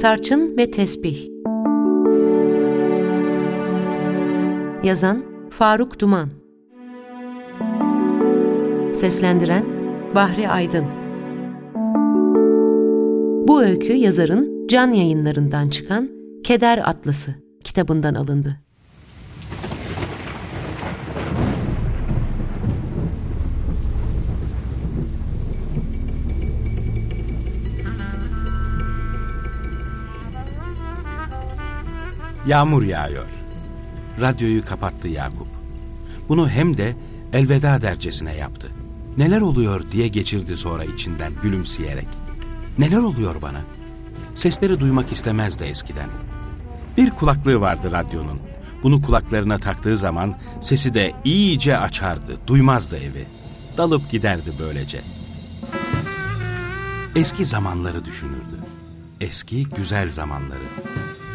Tarçın ve Tesbih. Yazan Faruk Duman. Seslendiren Bahri Aydın. Bu öykü yazarın Can Yayınlarından çıkan Keder Atlası kitabından alındı. Yağmur yağıyor. Radyoyu kapattı Yakup. Bunu hem de elveda dercesine yaptı. Neler oluyor diye geçirdi sonra içinden gülümseyerek. Neler oluyor bana? Sesleri duymak istemezdi eskiden. Bir kulaklığı vardı radyonun. Bunu kulaklarına taktığı zaman sesi de iyice açardı, duymazdı evi. Dalıp giderdi böylece. Eski zamanları düşünürdü. Eski güzel zamanları.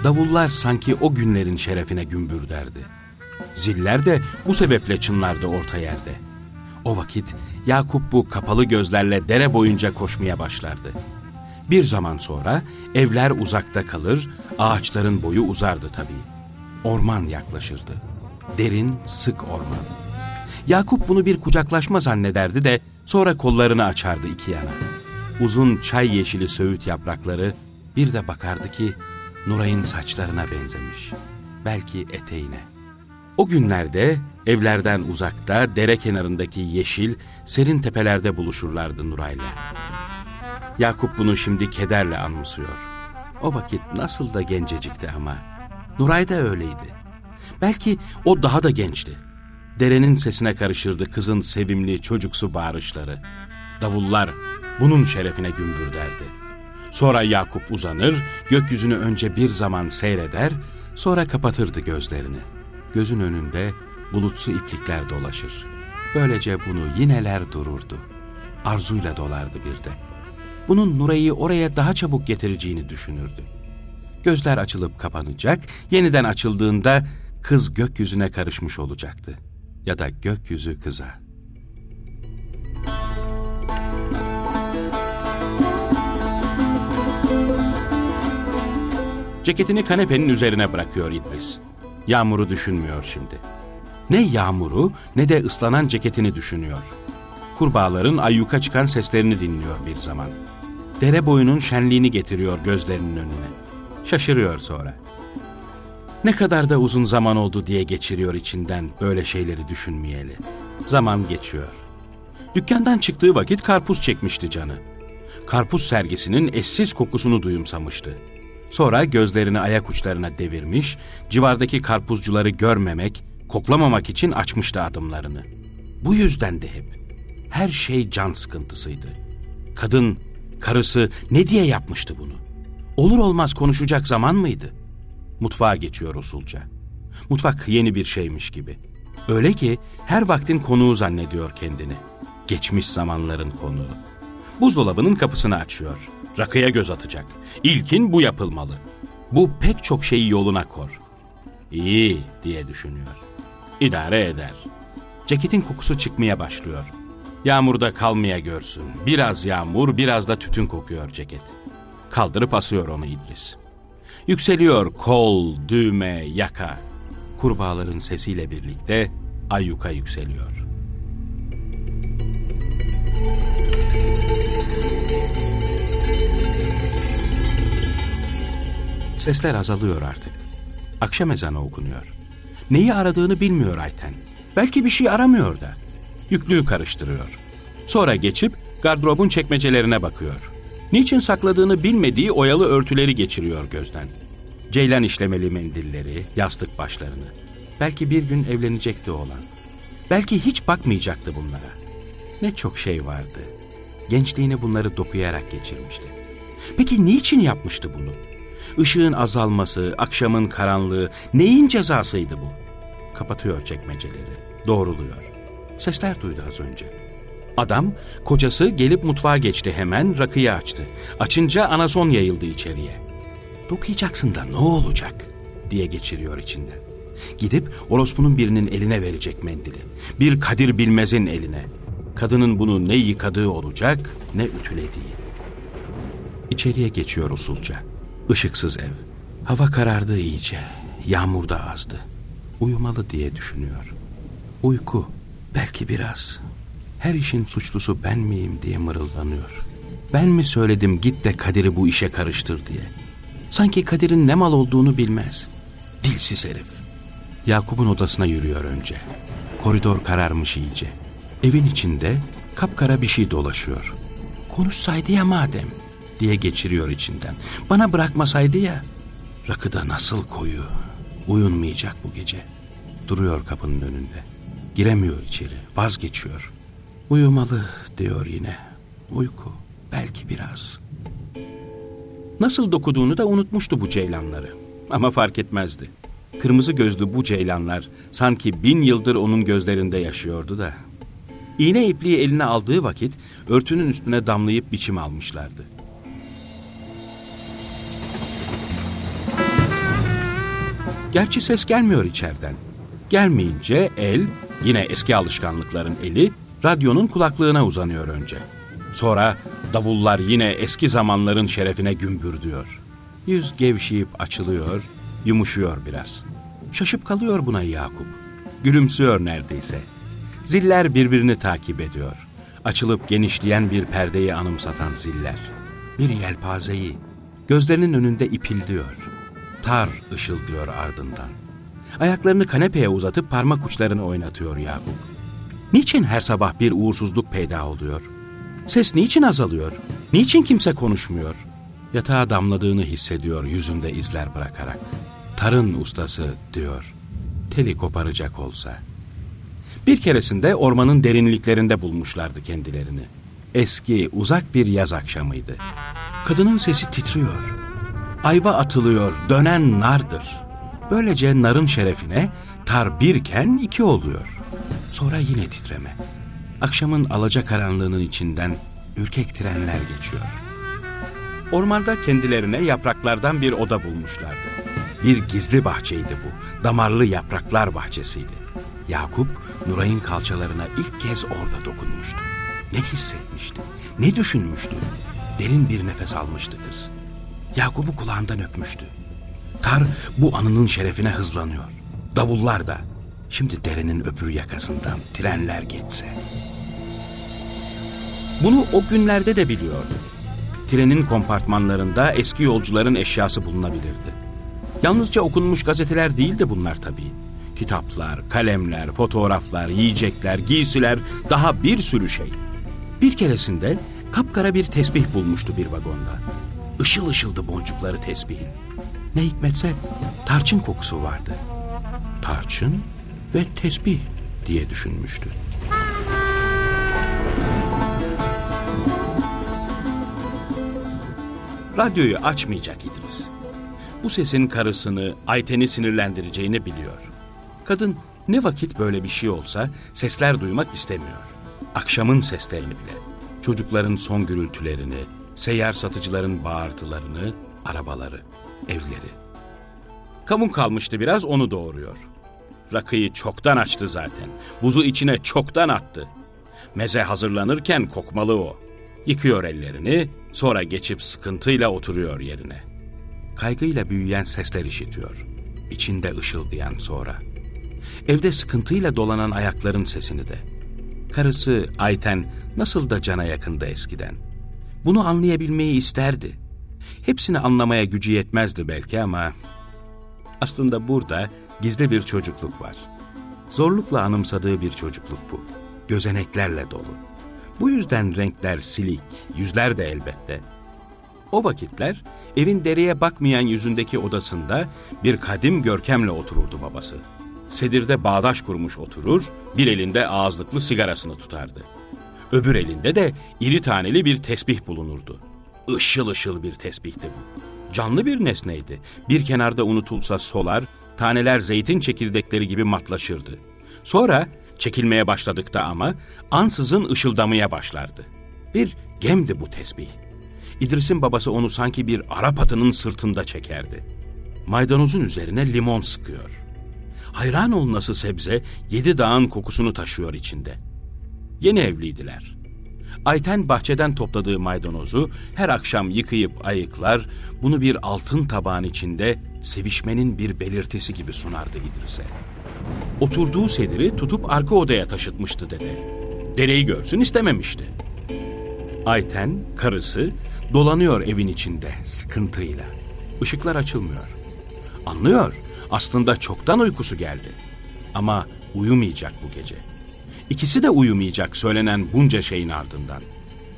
Davullar sanki o günlerin şerefine gümbür derdi. Ziller de bu sebeple çınlardı orta yerde. O vakit Yakup bu kapalı gözlerle dere boyunca koşmaya başlardı. Bir zaman sonra evler uzakta kalır, ağaçların boyu uzardı tabii. Orman yaklaşırdı. Derin, sık orman. Yakup bunu bir kucaklaşma zannederdi de sonra kollarını açardı iki yana. Uzun çay yeşili söğüt yaprakları bir de bakardı ki Nuray'ın saçlarına benzemiş. Belki eteğine. O günlerde evlerden uzakta dere kenarındaki yeşil, serin tepelerde buluşurlardı Nuray'la. Yakup bunu şimdi kederle anımsıyor. O vakit nasıl da gencecikti ama. Nuray da öyleydi. Belki o daha da gençti. Derenin sesine karışırdı kızın sevimli çocuksu bağırışları. Davullar bunun şerefine gümbür derdi. Sonra Yakup uzanır, gökyüzünü önce bir zaman seyreder, sonra kapatırdı gözlerini. Gözün önünde bulutsu iplikler dolaşır. Böylece bunu yineler dururdu. Arzuyla dolardı bir de. Bunun Nuray'ı oraya daha çabuk getireceğini düşünürdü. Gözler açılıp kapanacak, yeniden açıldığında kız gökyüzüne karışmış olacaktı. Ya da gökyüzü kıza. Ceketini kanepenin üzerine bırakıyor İdris. Yağmuru düşünmüyor şimdi. Ne yağmuru ne de ıslanan ceketini düşünüyor. Kurbağaların ayyuka çıkan seslerini dinliyor bir zaman. Dere boyunun şenliğini getiriyor gözlerinin önüne. Şaşırıyor sonra. Ne kadar da uzun zaman oldu diye geçiriyor içinden böyle şeyleri düşünmeyeli. Zaman geçiyor. Dükkandan çıktığı vakit karpuz çekmişti canı. Karpuz sergisinin eşsiz kokusunu duyumsamıştı. Sonra gözlerini ayak uçlarına devirmiş, civardaki karpuzcuları görmemek, koklamamak için açmıştı adımlarını. Bu yüzden de hep. Her şey can sıkıntısıydı. Kadın, karısı ne diye yapmıştı bunu? Olur olmaz konuşacak zaman mıydı? Mutfağa geçiyor usulca. Mutfak yeni bir şeymiş gibi. Öyle ki her vaktin konuğu zannediyor kendini. Geçmiş zamanların konuğu. Buzdolabının kapısını açıyor. Rakıya göz atacak. İlkin bu yapılmalı. Bu pek çok şeyi yoluna kor. İyi diye düşünüyor. İdare eder. Ceketin kokusu çıkmaya başlıyor. Yağmurda kalmaya görsün. Biraz yağmur, biraz da tütün kokuyor ceket. Kaldırıp asıyor onu İdris. Yükseliyor kol, düğme, yaka. Kurbağaların sesiyle birlikte ayyuka yükseliyor. Sesler azalıyor artık. Akşam ezanı okunuyor. Neyi aradığını bilmiyor Ayten. Belki bir şey aramıyor da. Yüklüğü karıştırıyor. Sonra geçip gardırobun çekmecelerine bakıyor. Niçin sakladığını bilmediği oyalı örtüleri geçiriyor gözden. Ceylan işlemeli mendilleri, yastık başlarını. Belki bir gün evlenecekti olan. Belki hiç bakmayacaktı bunlara. Ne çok şey vardı. Gençliğini bunları dokuyarak geçirmişti. Peki niçin yapmıştı bunu? Işığın azalması, akşamın karanlığı neyin cezasıydı bu? Kapatıyor çekmeceleri, doğruluyor. Sesler duydu az önce. Adam, kocası gelip mutfağa geçti hemen, rakıyı açtı. Açınca anason yayıldı içeriye. Dokuyacaksın da ne olacak diye geçiriyor içinden. Gidip orospunun birinin eline verecek mendili. Bir Kadir Bilmez'in eline. Kadının bunu ne yıkadığı olacak ne ütülediği. İçeriye geçiyor usulca. Işıksız ev. Hava karardı iyice. Yağmur da azdı. Uyumalı diye düşünüyor. Uyku. Belki biraz. Her işin suçlusu ben miyim diye mırıldanıyor. Ben mi söyledim git de Kadir'i bu işe karıştır diye. Sanki Kadir'in ne mal olduğunu bilmez. Dilsiz herif. Yakup'un odasına yürüyor önce. Koridor kararmış iyice. Evin içinde kapkara bir şey dolaşıyor. Konuşsaydı ya madem diye geçiriyor içinden. Bana bırakmasaydı ya. Rakı da nasıl koyu. Uyunmayacak bu gece. Duruyor kapının önünde. Giremiyor içeri. Vazgeçiyor. Uyumalı diyor yine. Uyku. Belki biraz. Nasıl dokuduğunu da unutmuştu bu ceylanları. Ama fark etmezdi. Kırmızı gözlü bu ceylanlar sanki bin yıldır onun gözlerinde yaşıyordu da. İğne ipliği eline aldığı vakit örtünün üstüne damlayıp biçim almışlardı. Gerçi ses gelmiyor içeriden. Gelmeyince el, yine eski alışkanlıkların eli, radyonun kulaklığına uzanıyor önce. Sonra davullar yine eski zamanların şerefine gümbürdüyor. Yüz gevşeyip açılıyor, yumuşuyor biraz. Şaşıp kalıyor buna Yakup. Gülümsüyor neredeyse. Ziller birbirini takip ediyor. Açılıp genişleyen bir perdeyi anımsatan ziller. Bir yelpazeyi, gözlerinin önünde ipildiyor. Tar ışıldıyor ardından. Ayaklarını kanepeye uzatıp parmak uçlarını oynatıyor Yakup. Niçin her sabah bir uğursuzluk peyda oluyor? Ses niçin azalıyor? Niçin kimse konuşmuyor? Yatağa damladığını hissediyor yüzünde izler bırakarak. Tarın ustası diyor. Teli koparacak olsa. Bir keresinde ormanın derinliklerinde bulmuşlardı kendilerini. Eski, uzak bir yaz akşamıydı. Kadının sesi titriyor. Ayva atılıyor, dönen nardır. Böylece narın şerefine tar birken iki oluyor. Sonra yine titreme. Akşamın alaca karanlığının içinden ürkek trenler geçiyor. Ormanda kendilerine yapraklardan bir oda bulmuşlardı. Bir gizli bahçeydi bu. Damarlı yapraklar bahçesiydi. Yakup, Nuray'ın kalçalarına ilk kez orada dokunmuştu. Ne hissetmişti, ne düşünmüştü? Derin bir nefes almıştı kız. Yakup'u kulağından öpmüştü. Tar bu anının şerefine hızlanıyor. Davullar da. Şimdi derenin öbür yakasından trenler geçse. Bunu o günlerde de biliyordu. Trenin kompartmanlarında eski yolcuların eşyası bulunabilirdi. Yalnızca okunmuş gazeteler değildi bunlar tabii. Kitaplar, kalemler, fotoğraflar, yiyecekler, giysiler, daha bir sürü şey. Bir keresinde kapkara bir tesbih bulmuştu bir vagonda. Işıl ışıldı boncukları tesbihin. Ne hikmetse tarçın kokusu vardı. Tarçın ve tesbih diye düşünmüştü. Radyoyu açmayacak İdris. Bu sesin karısını, Ayten'i sinirlendireceğini biliyor. Kadın ne vakit böyle bir şey olsa sesler duymak istemiyor. Akşamın seslerini bile. Çocukların son gürültülerini, seyyar satıcıların bağırtılarını, arabaları, evleri. Kavun kalmıştı biraz onu doğuruyor. Rakıyı çoktan açtı zaten. Buzu içine çoktan attı. Meze hazırlanırken kokmalı o. Yıkıyor ellerini, sonra geçip sıkıntıyla oturuyor yerine. Kaygıyla büyüyen sesler işitiyor. İçinde ışıldayan sonra. Evde sıkıntıyla dolanan ayakların sesini de. Karısı Ayten nasıl da cana yakında eskiden. Bunu anlayabilmeyi isterdi. Hepsini anlamaya gücü yetmezdi belki ama... Aslında burada gizli bir çocukluk var. Zorlukla anımsadığı bir çocukluk bu. Gözeneklerle dolu. Bu yüzden renkler silik, yüzler de elbette. O vakitler evin dereye bakmayan yüzündeki odasında bir kadim görkemle otururdu babası. Sedirde bağdaş kurmuş oturur, bir elinde ağızlıklı sigarasını tutardı. Öbür elinde de iri taneli bir tesbih bulunurdu. Işıl ışıl bir tesbihti bu. Canlı bir nesneydi. Bir kenarda unutulsa solar, taneler zeytin çekirdekleri gibi matlaşırdı. Sonra çekilmeye başladıkta ama ansızın ışıldamaya başlardı. Bir gemdi bu tesbih. İdris'in babası onu sanki bir Arap atının sırtında çekerdi. Maydanozun üzerine limon sıkıyor. Hayran ol nasıl sebze yedi dağın kokusunu taşıyor içinde. Yeni evliydiler. Ayten bahçeden topladığı maydanozu her akşam yıkayıp ayıklar, bunu bir altın tabağın içinde sevişmenin bir belirtisi gibi sunardı İdris'e. Oturduğu sediri tutup arka odaya taşıtmıştı dede. Dereyi görsün istememişti. Ayten, karısı, dolanıyor evin içinde sıkıntıyla. Işıklar açılmıyor. Anlıyor, aslında çoktan uykusu geldi. Ama uyumayacak bu gece. İkisi de uyumayacak söylenen bunca şeyin ardından.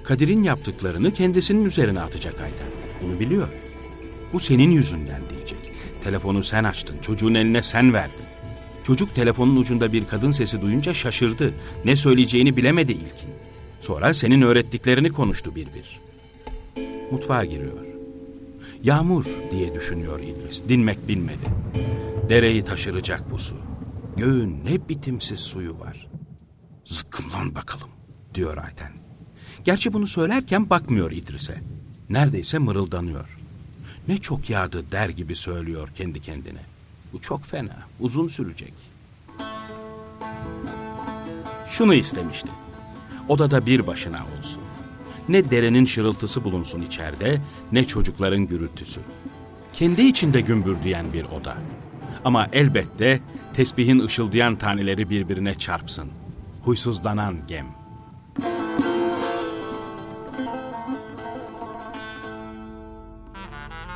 Kadir'in yaptıklarını kendisinin üzerine atacak Ayten. Bunu biliyor. Bu senin yüzünden diyecek. Telefonu sen açtın, çocuğun eline sen verdin. Çocuk telefonun ucunda bir kadın sesi duyunca şaşırdı. Ne söyleyeceğini bilemedi ilkin. Sonra senin öğrettiklerini konuştu bir bir. Mutfağa giriyor. Yağmur diye düşünüyor İdris. Dinmek bilmedi. Dereyi taşıracak bu su. Göğün ne bitimsiz suyu var. Zıkkımlan bakalım diyor Ayten. Gerçi bunu söylerken bakmıyor İdris'e. Neredeyse mırıldanıyor. Ne çok yağdı der gibi söylüyor kendi kendine. Bu çok fena, uzun sürecek. Şunu istemişti. Odada bir başına olsun. Ne derenin şırıltısı bulunsun içeride, ne çocukların gürültüsü. Kendi içinde gümbürdüyen bir oda. Ama elbette tesbihin ışıldayan taneleri birbirine çarpsın. Huysuzlanan gem.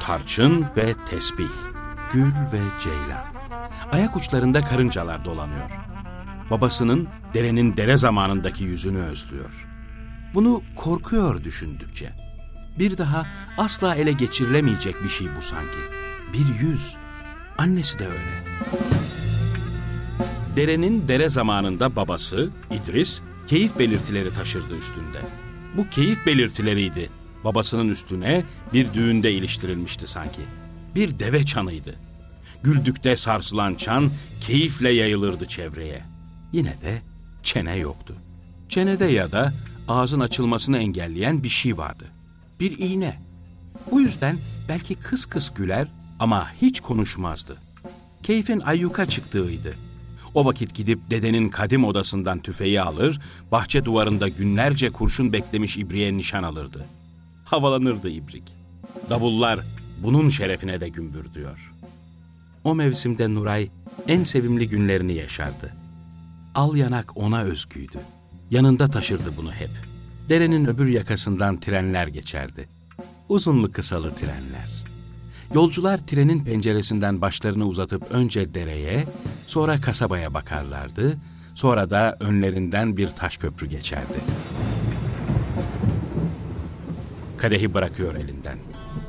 Tarçın ve tesbih, gül ve ceylan. Ayak uçlarında karıncalar dolanıyor. Babasının derenin dere zamanındaki yüzünü özlüyor. Bunu korkuyor düşündükçe. Bir daha asla ele geçirilemeyecek bir şey bu sanki. Bir yüz. Annesi de öyle. Derenin dere zamanında babası, İdris, keyif belirtileri taşırdı üstünde. Bu keyif belirtileriydi. Babasının üstüne bir düğünde iliştirilmişti sanki. Bir deve çanıydı. Güldükte sarsılan çan keyifle yayılırdı çevreye. Yine de çene yoktu. Çenede ya da ağzın açılmasını engelleyen bir şey vardı. Bir iğne. Bu yüzden belki kıs kıs güler ama hiç konuşmazdı. Keyfin ayyuka çıktığıydı. O vakit gidip dedenin kadim odasından tüfeği alır, bahçe duvarında günlerce kurşun beklemiş ibriğe nişan alırdı. Havalanırdı ibrik. Davullar bunun şerefine de gümbür diyor. O mevsimde Nuray en sevimli günlerini yaşardı. Al yanak ona özgüydü. Yanında taşırdı bunu hep. Derenin öbür yakasından trenler geçerdi. Uzunlu kısalı trenler. Yolcular trenin penceresinden başlarını uzatıp önce dereye, sonra kasabaya bakarlardı, sonra da önlerinden bir taş köprü geçerdi. Kadehi bırakıyor elinden.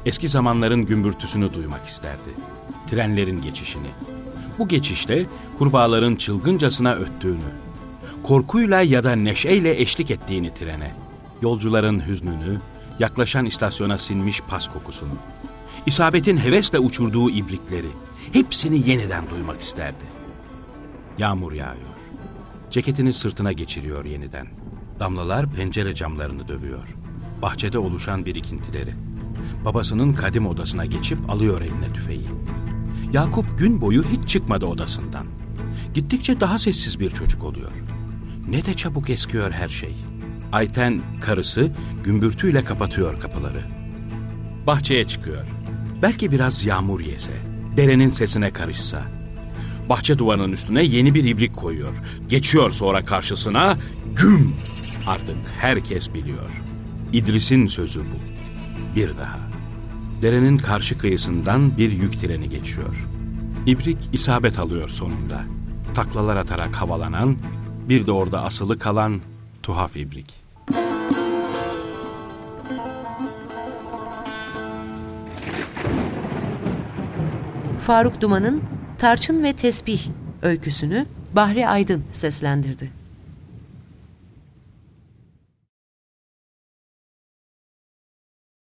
Eski zamanların gümbürtüsünü duymak isterdi. Trenlerin geçişini. Bu geçişte kurbağaların çılgıncasına öttüğünü, korkuyla ya da neşeyle eşlik ettiğini trene, yolcuların hüznünü, yaklaşan istasyona sinmiş pas kokusunu, isabetin hevesle uçurduğu ibrikleri, hepsini yeniden duymak isterdi. Yağmur yağıyor. Ceketini sırtına geçiriyor yeniden. Damlalar pencere camlarını dövüyor. Bahçede oluşan birikintileri. Babasının kadim odasına geçip alıyor eline tüfeği. Yakup gün boyu hiç çıkmadı odasından. Gittikçe daha sessiz bir çocuk oluyor. Ne de çabuk eskiyor her şey. Ayten, karısı, gümbürtüyle kapatıyor kapıları. Bahçeye çıkıyor. Belki biraz yağmur yese, derenin sesine karışsa. Bahçe duvarının üstüne yeni bir ibrik koyuyor. Geçiyor sonra karşısına güm. Artık herkes biliyor. İdris'in sözü bu. Bir daha. Derenin karşı kıyısından bir yük treni geçiyor. İbrik isabet alıyor sonunda. Taklalar atarak havalanan, bir de orada asılı kalan tuhaf ibrik. Faruk Duman'ın Tarçın ve Tesbih öyküsünü Bahri Aydın seslendirdi.